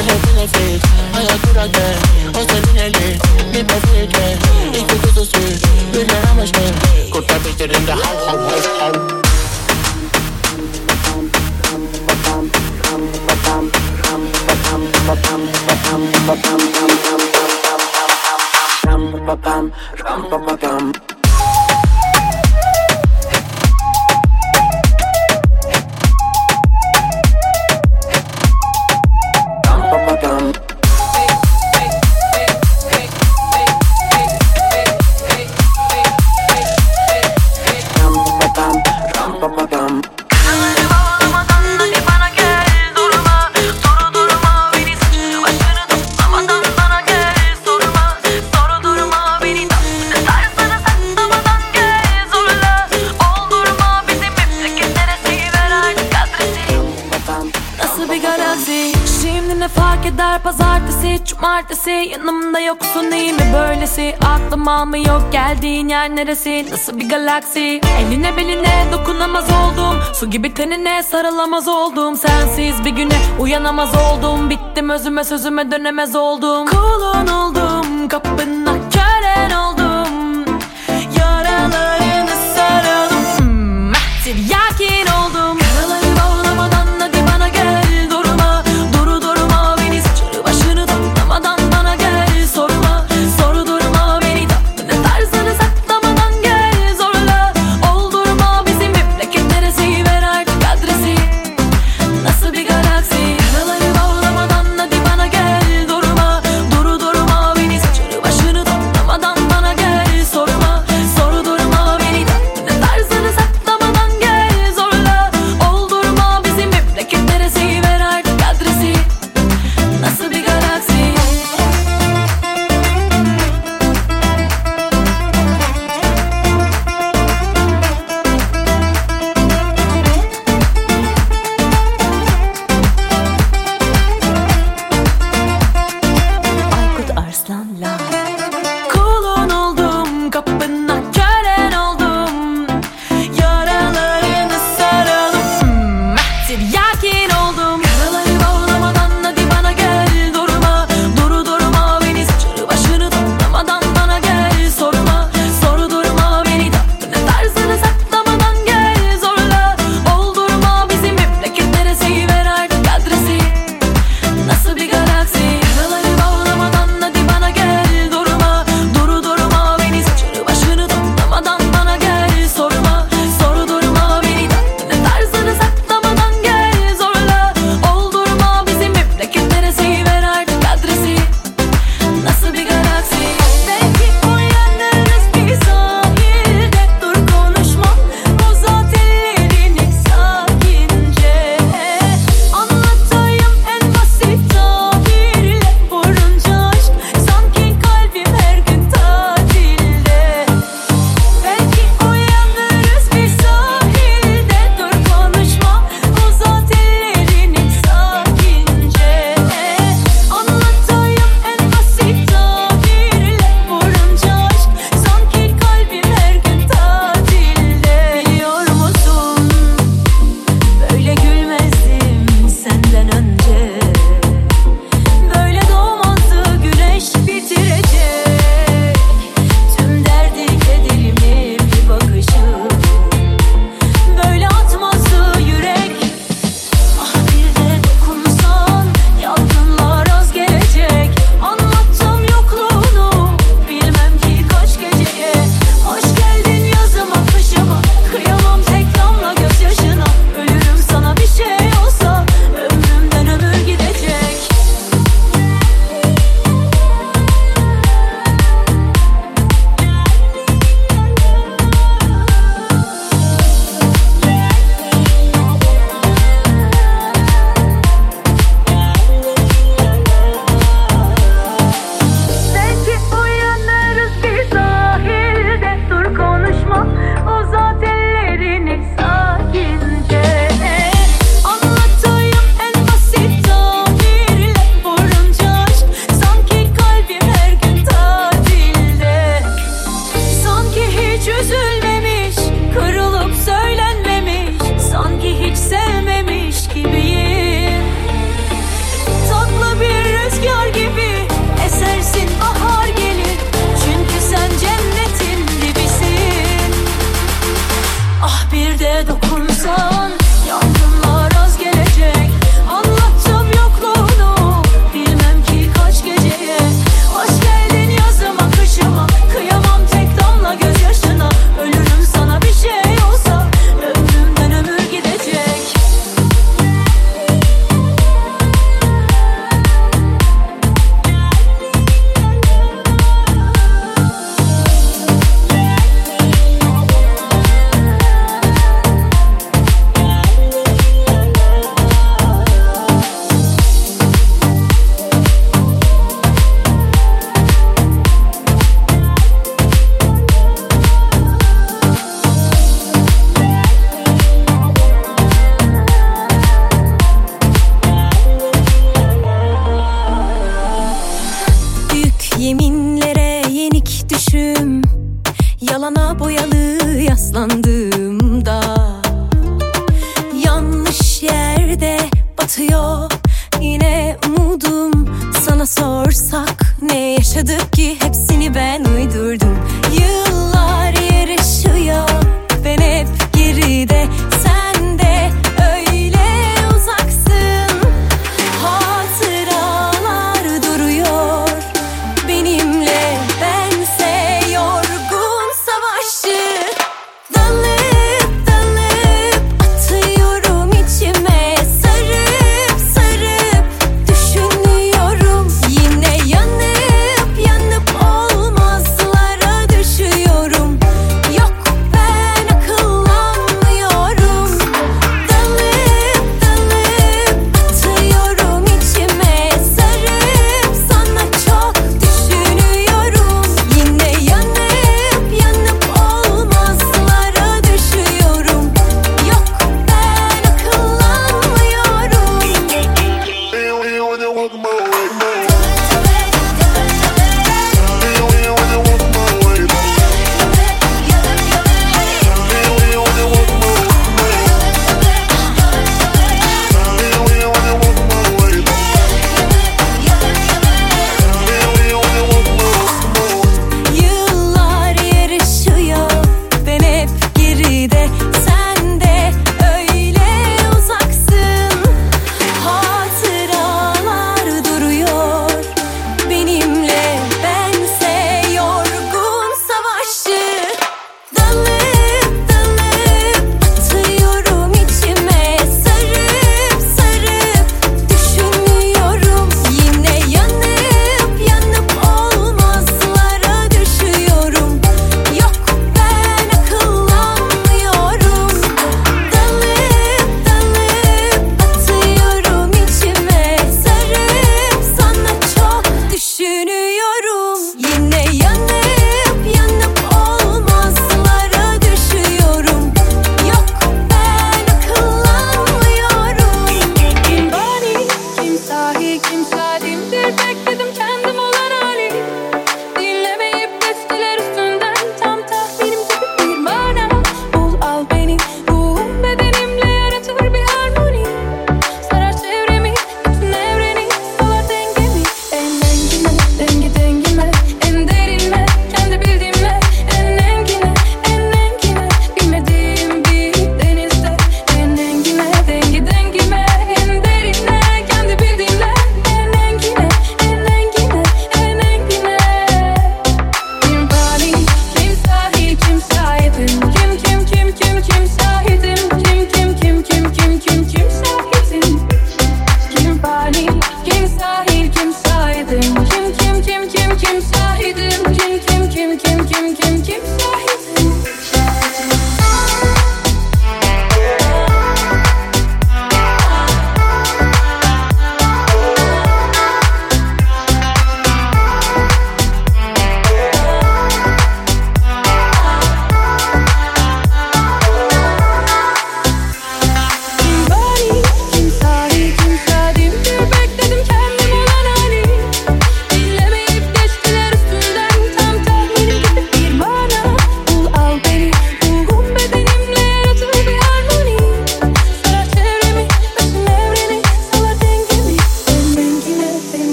Can you feeling it? I am good again neresi? Nasıl bir galaksi? Eline beline dokunamaz oldum. Su gibi tenine sarılamaz oldum. Sensiz bir güne uyanamaz oldum. Bittim özüme sözüme dönemez oldum. Kulun oldum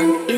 darling.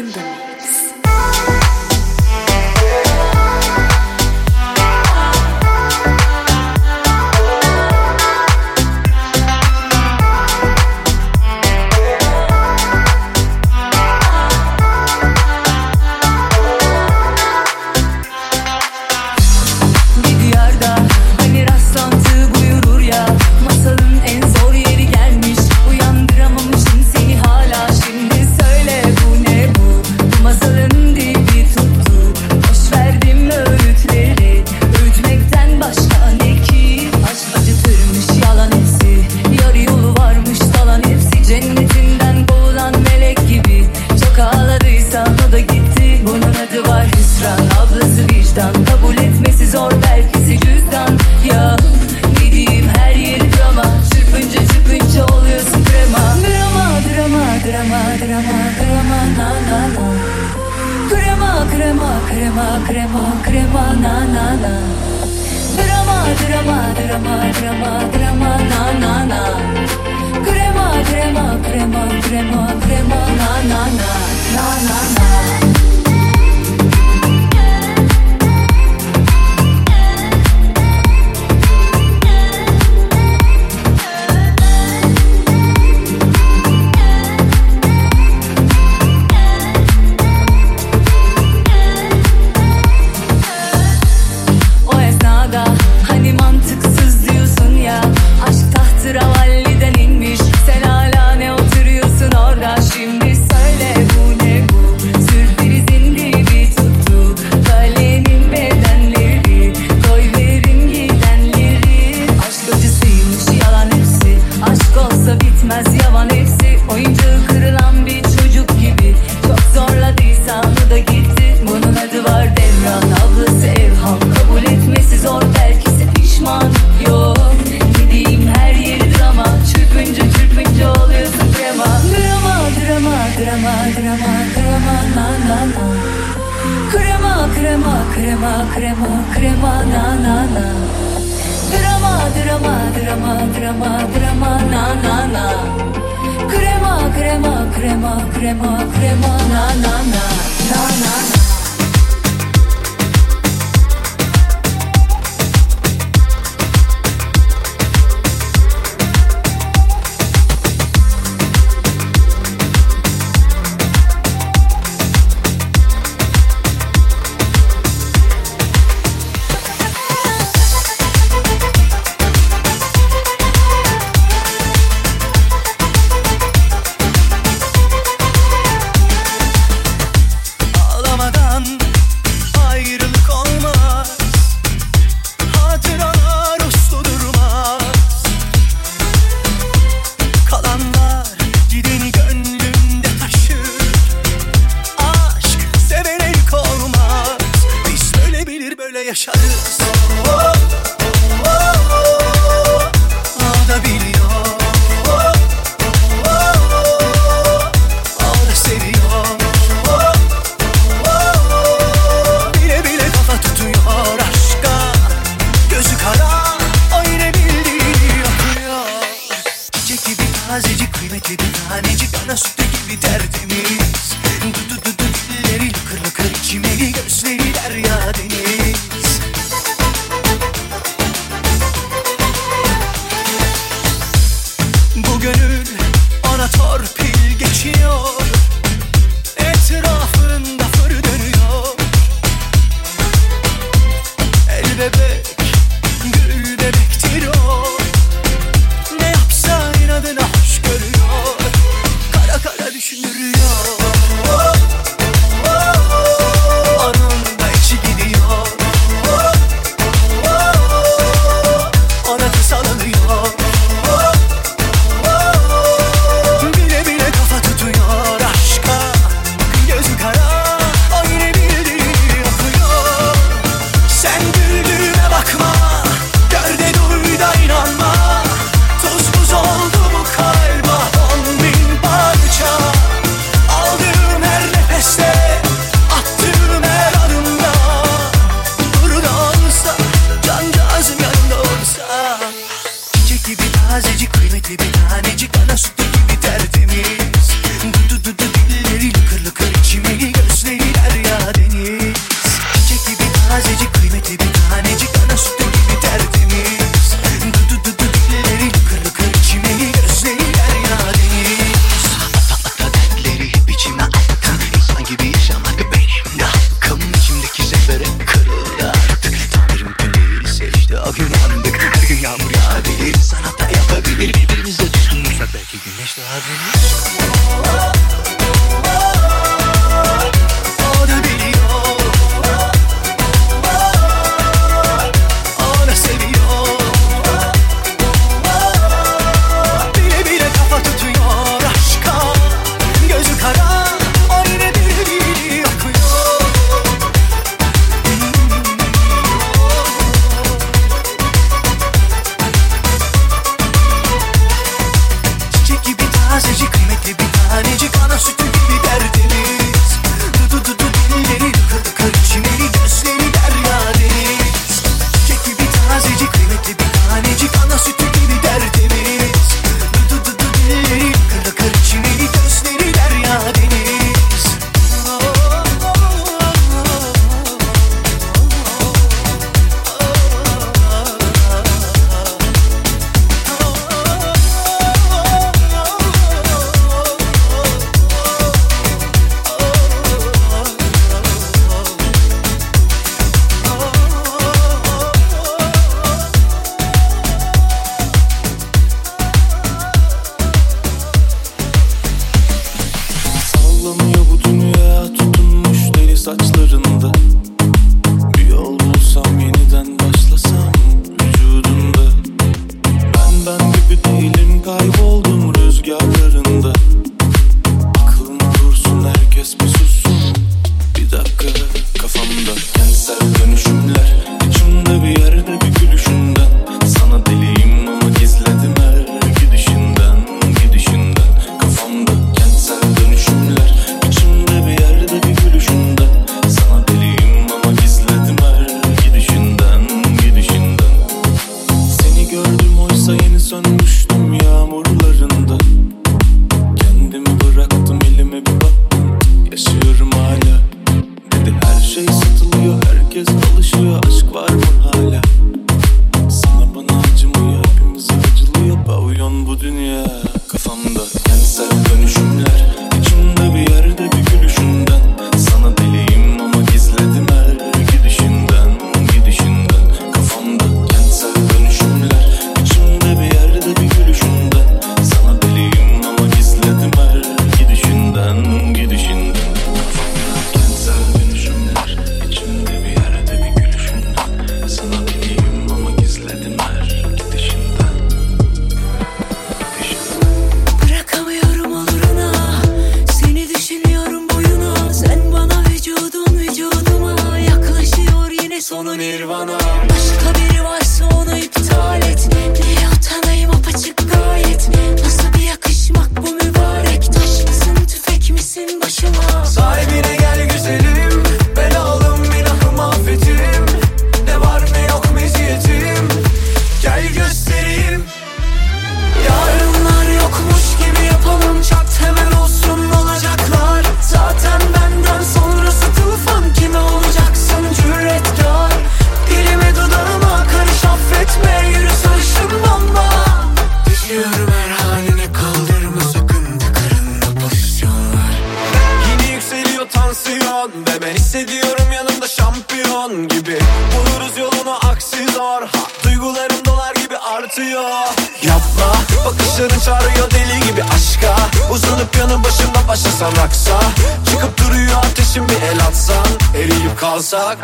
kalsak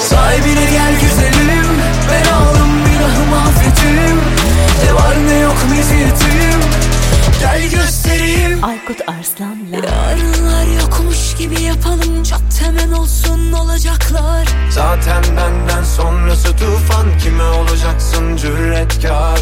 Sahibine gel güzelim Ben aldım günahımı affetim. Ne var ne yok meziyetim Gel göstereyim. Aykut Arslan'la Yarınlar yokmuş gibi yapalım Çok temel olsun olacaklar. Zaten benden sonrası tufan Kime olacaksın cüretkar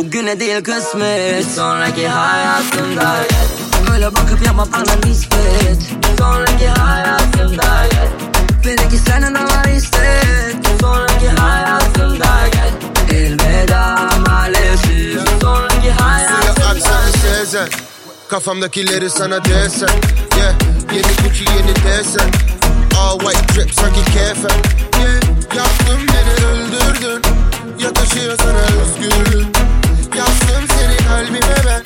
Bugüne değil kısmet. Sonraki hayatımda gel Öyle bakıp yapma bana nispet. Sonraki hayatımda gel Belki senin de var istek. Sonraki hayatımda gel Elveda maalesef. Sonraki Suya hayatımda sezen Kafamdakileri sana desen Yeah Yeni Gucci yeni desen All white drip sanki kefen Yeah Yaktın beni öldürdün Yakışıyor sana özgürlük Yazdım seni kalbime ben.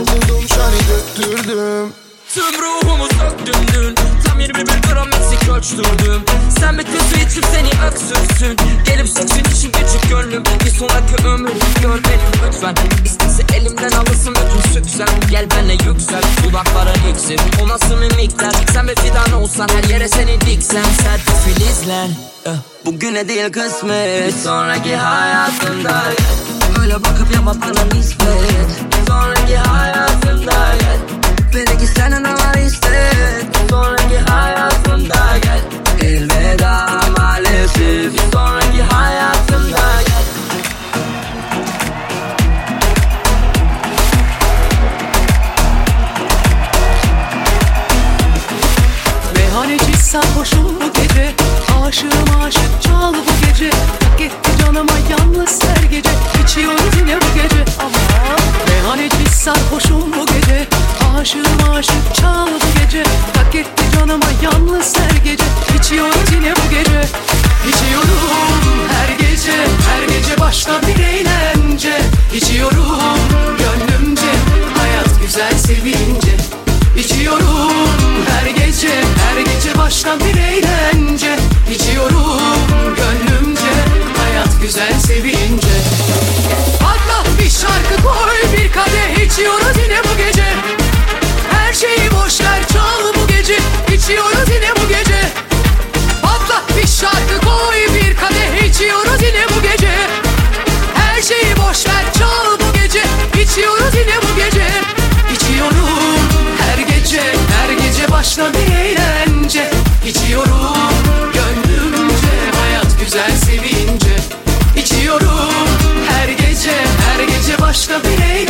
Okudum şani döktürdüm Tüm ruhumu söktüm dün. Tam 21 gram eksik ölçtürdüm Sen bir kötü içip seni öksürsün. Gelip seçin için küçük gönlüm Bir sonraki ömür gör beni lütfen. İstese elimden alırsın bütün süksem Gel benle yüksel. Dudakların iksir O nasıl mimikler Sen bir fidan olsan her yere seni diksem. Sert filizler eh, Bugüne değil kısmet. Bir sonraki hayatımda. Öyle bakıp yapma bana nispet. Sonraki hayatımda senin de var istek Sonraki hayatımda gel. Elveda maalesef. Sonraki hayatımda gel. Meyhaneci sarhoşum bu gece. Aşığım aşık çal bu gece. Hak etti canıma yalnız her gece. İçiyoruz yine bu gece. Ama Meyhaneci sarhoşum bu gece Aşığım aşık çal bu gece. Hak etti canıma yalnız her gece. İçiyoruz yine bu gece. İçiyorum her gece. Her gece başta başla bir eğlence. İçiyorum gönlümce. Hayat güzel sevince. İçiyorum her gece her gece başla bir eğlence.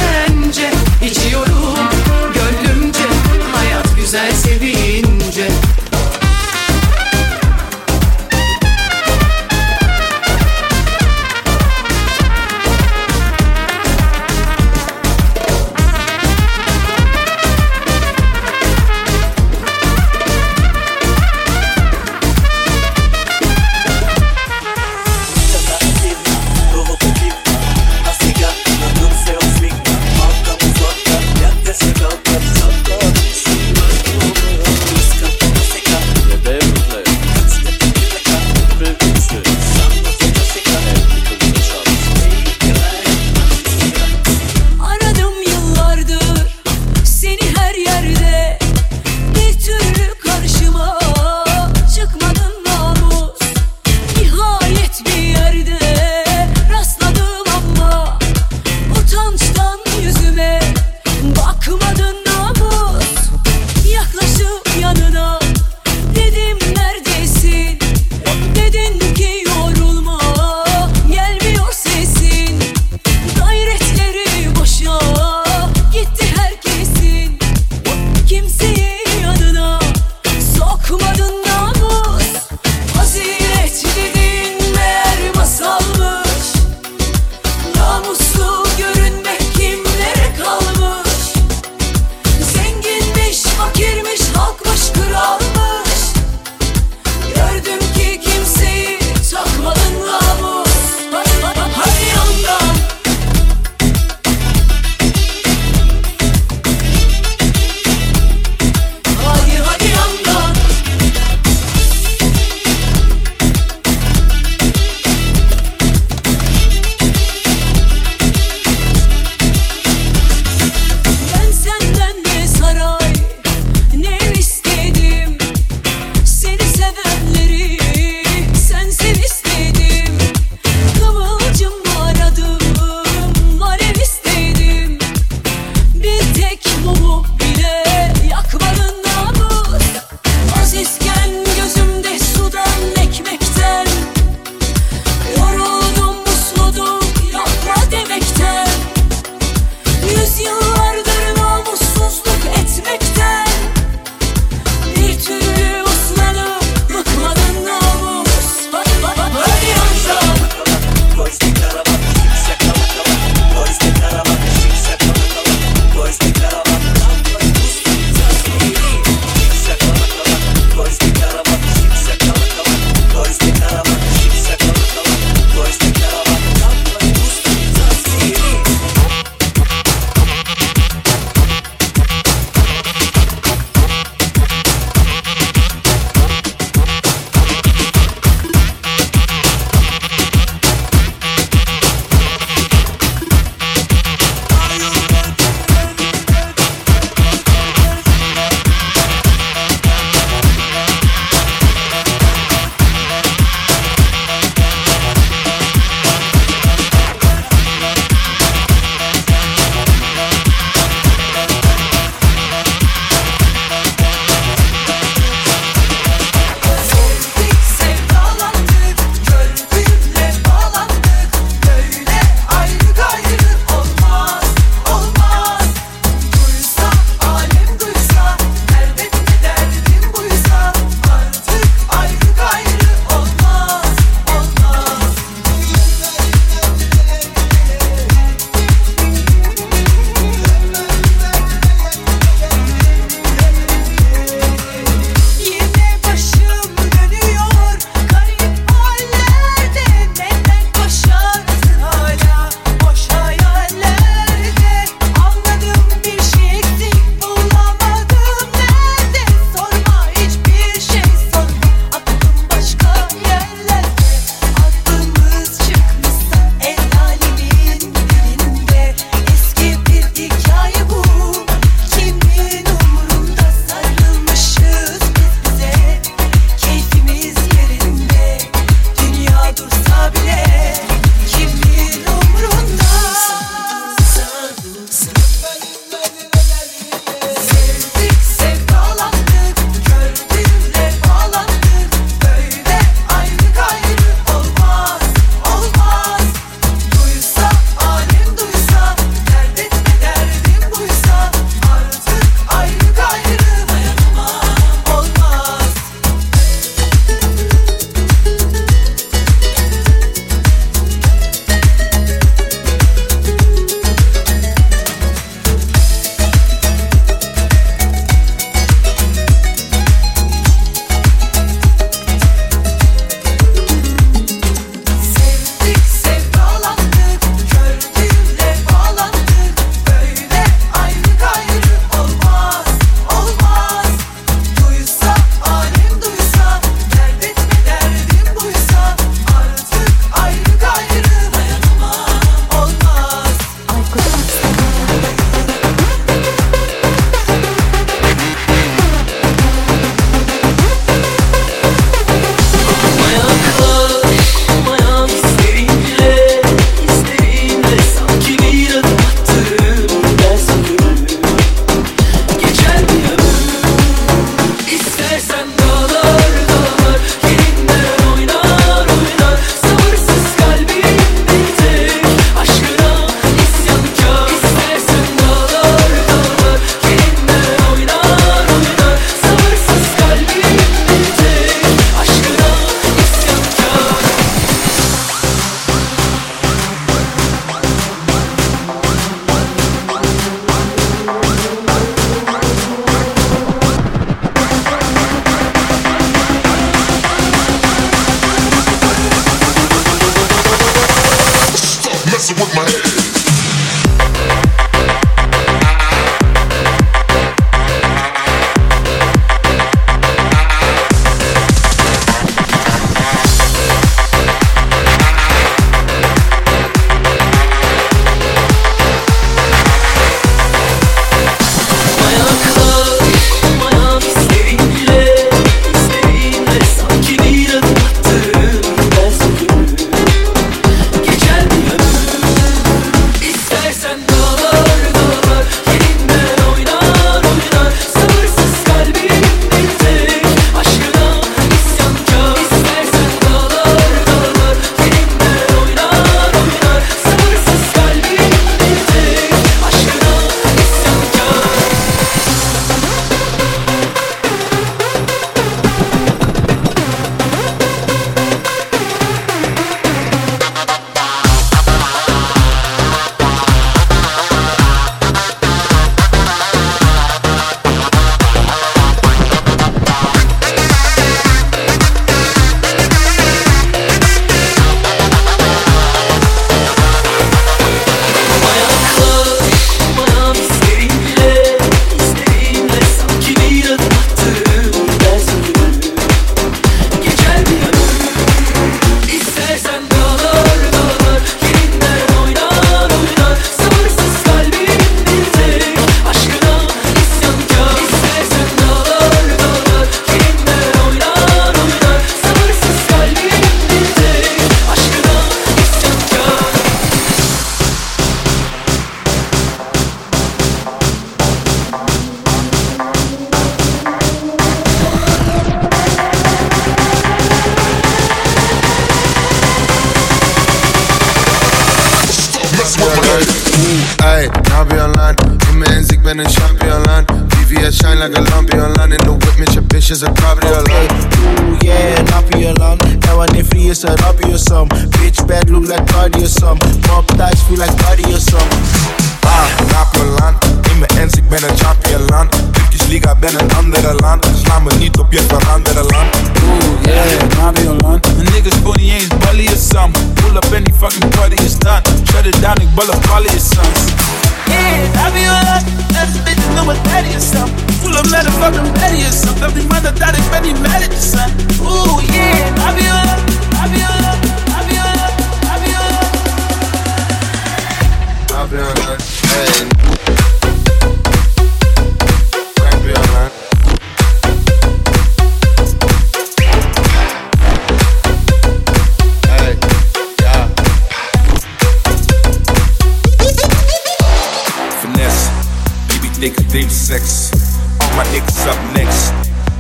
nigga deep sex. All my niggas up next.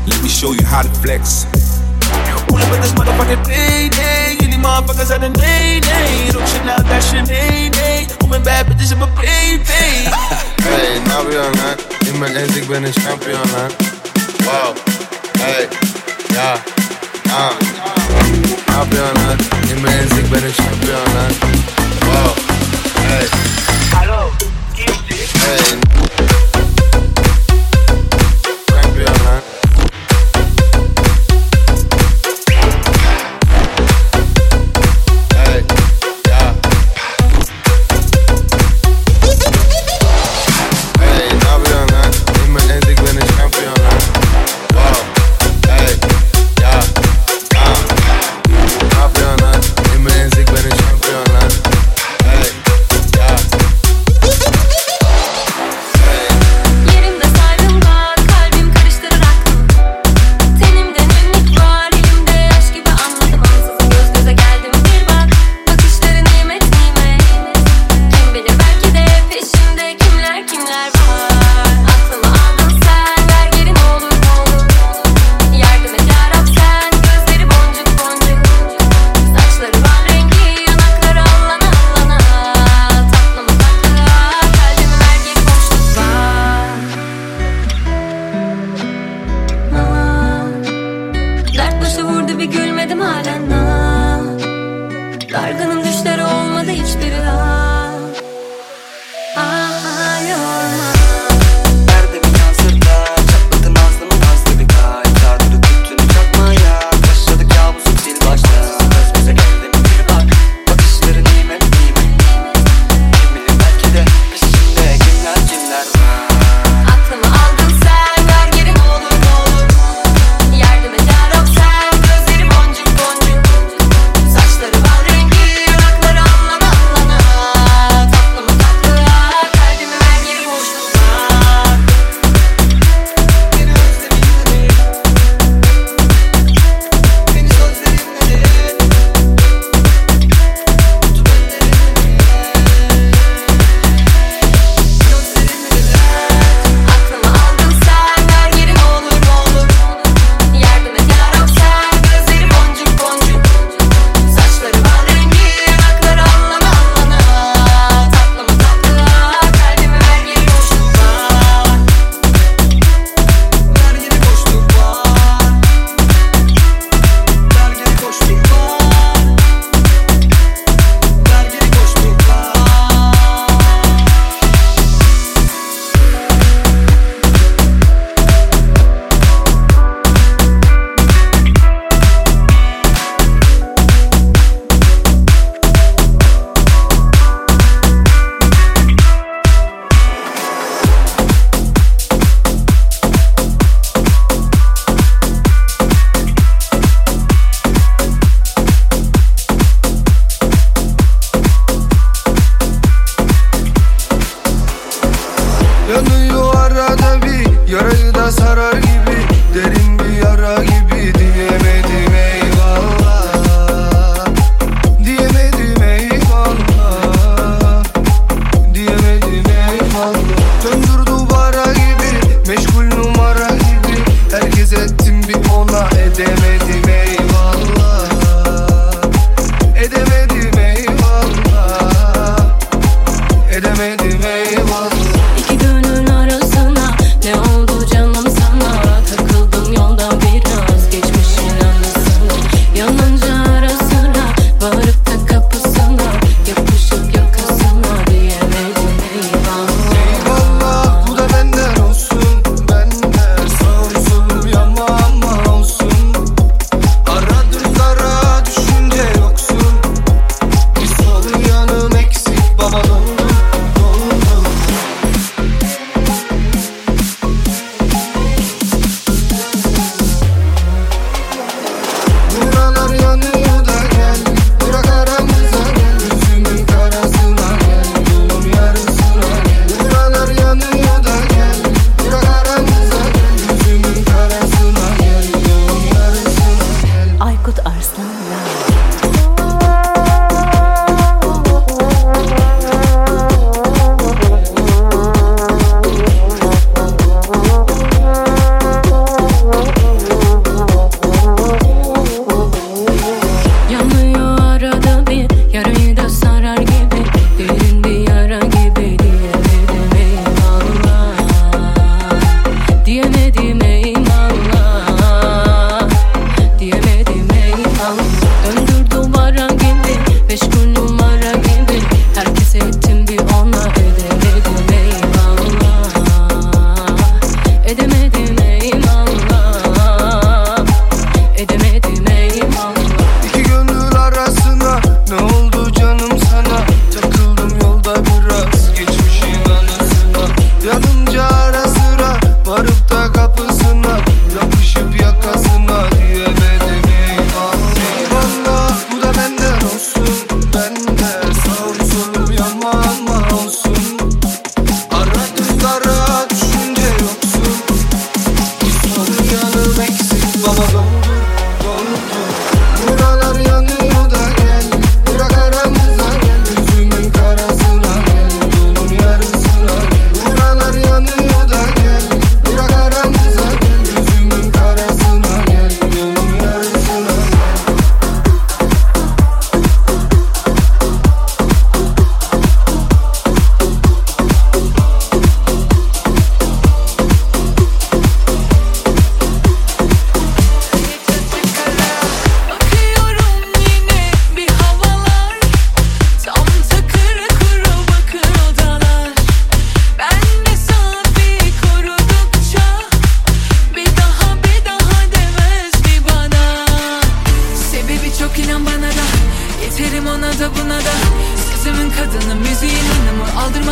Let me show you how to flex. Pull up in this motherfucking thing, day. Motherfuckers out day, day. Don't shit now, that shit, day, day. Woman bad bitches in my baby. Hey, Nabian, hè? Ik ben eens, ik ben een champion, man. Wow, hey, ja, ah. Nabian, hè? Ik ben eens, ik ben een champion, man. Wow, hey. Hallo, Kimchi. Hey.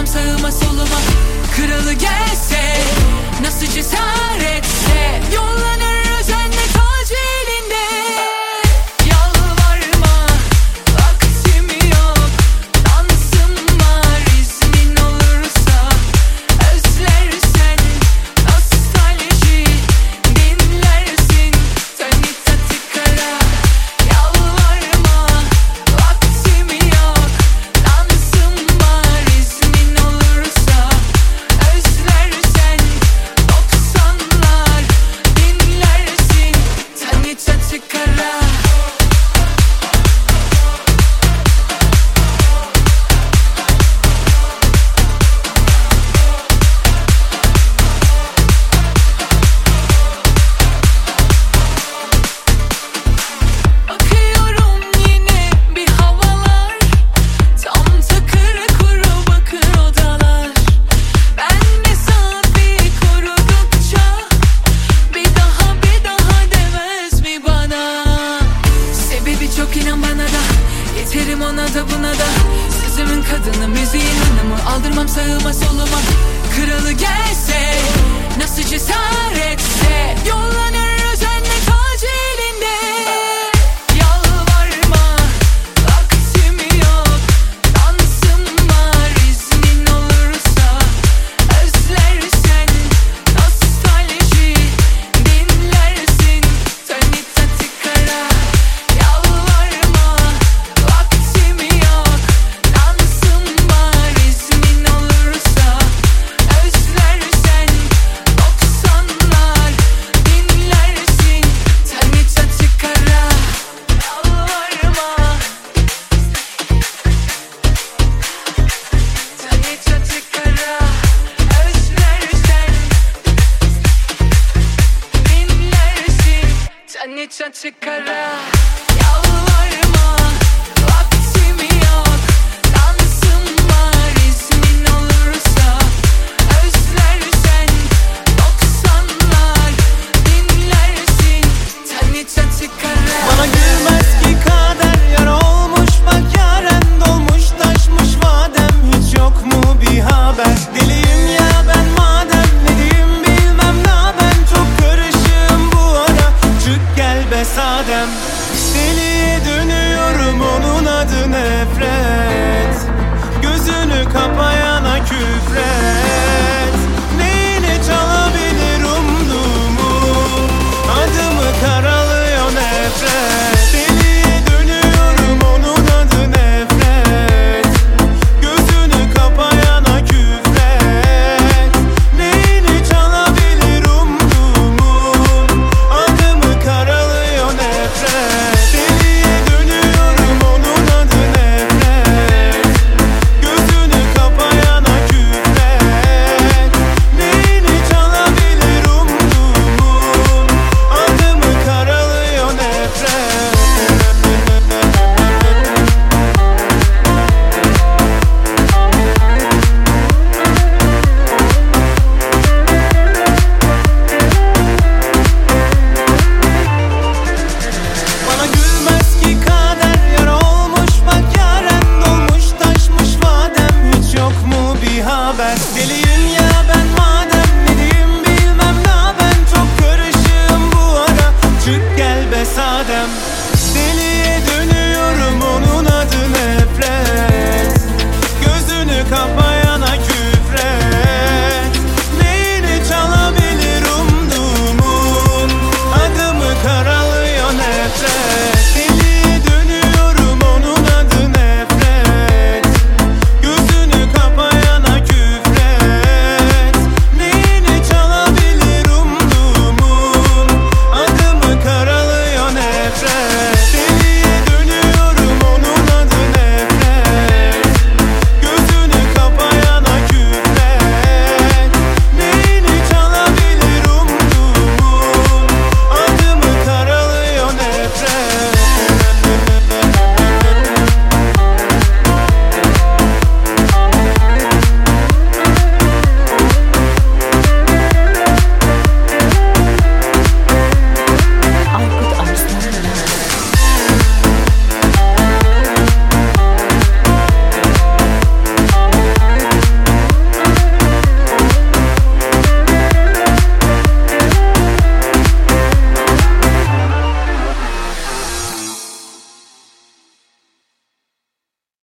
Sağıma soluma. Kralı gelse Nasıl cesaretse Yollanır